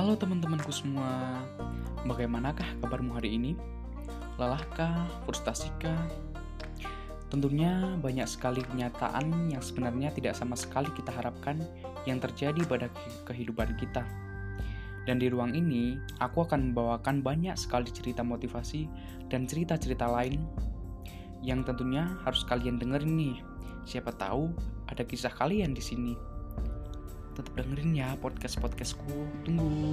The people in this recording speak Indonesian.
Halo teman-temanku semua, bagaimanakah kabarmu hari ini? Lelahkah? Frustrasikah? Tentunya banyak sekali kenyataan yang sebenarnya tidak sama sekali kita harapkan yang terjadi pada kehidupan kita. Dan di ruang ini, aku akan membawakan banyak sekali cerita motivasi dan cerita-cerita lain yang tentunya harus kalian dengerin nih. Siapa tahu ada kisah kalian di sini. Tetap dengerin ya podcast-podcastku. Tunggu.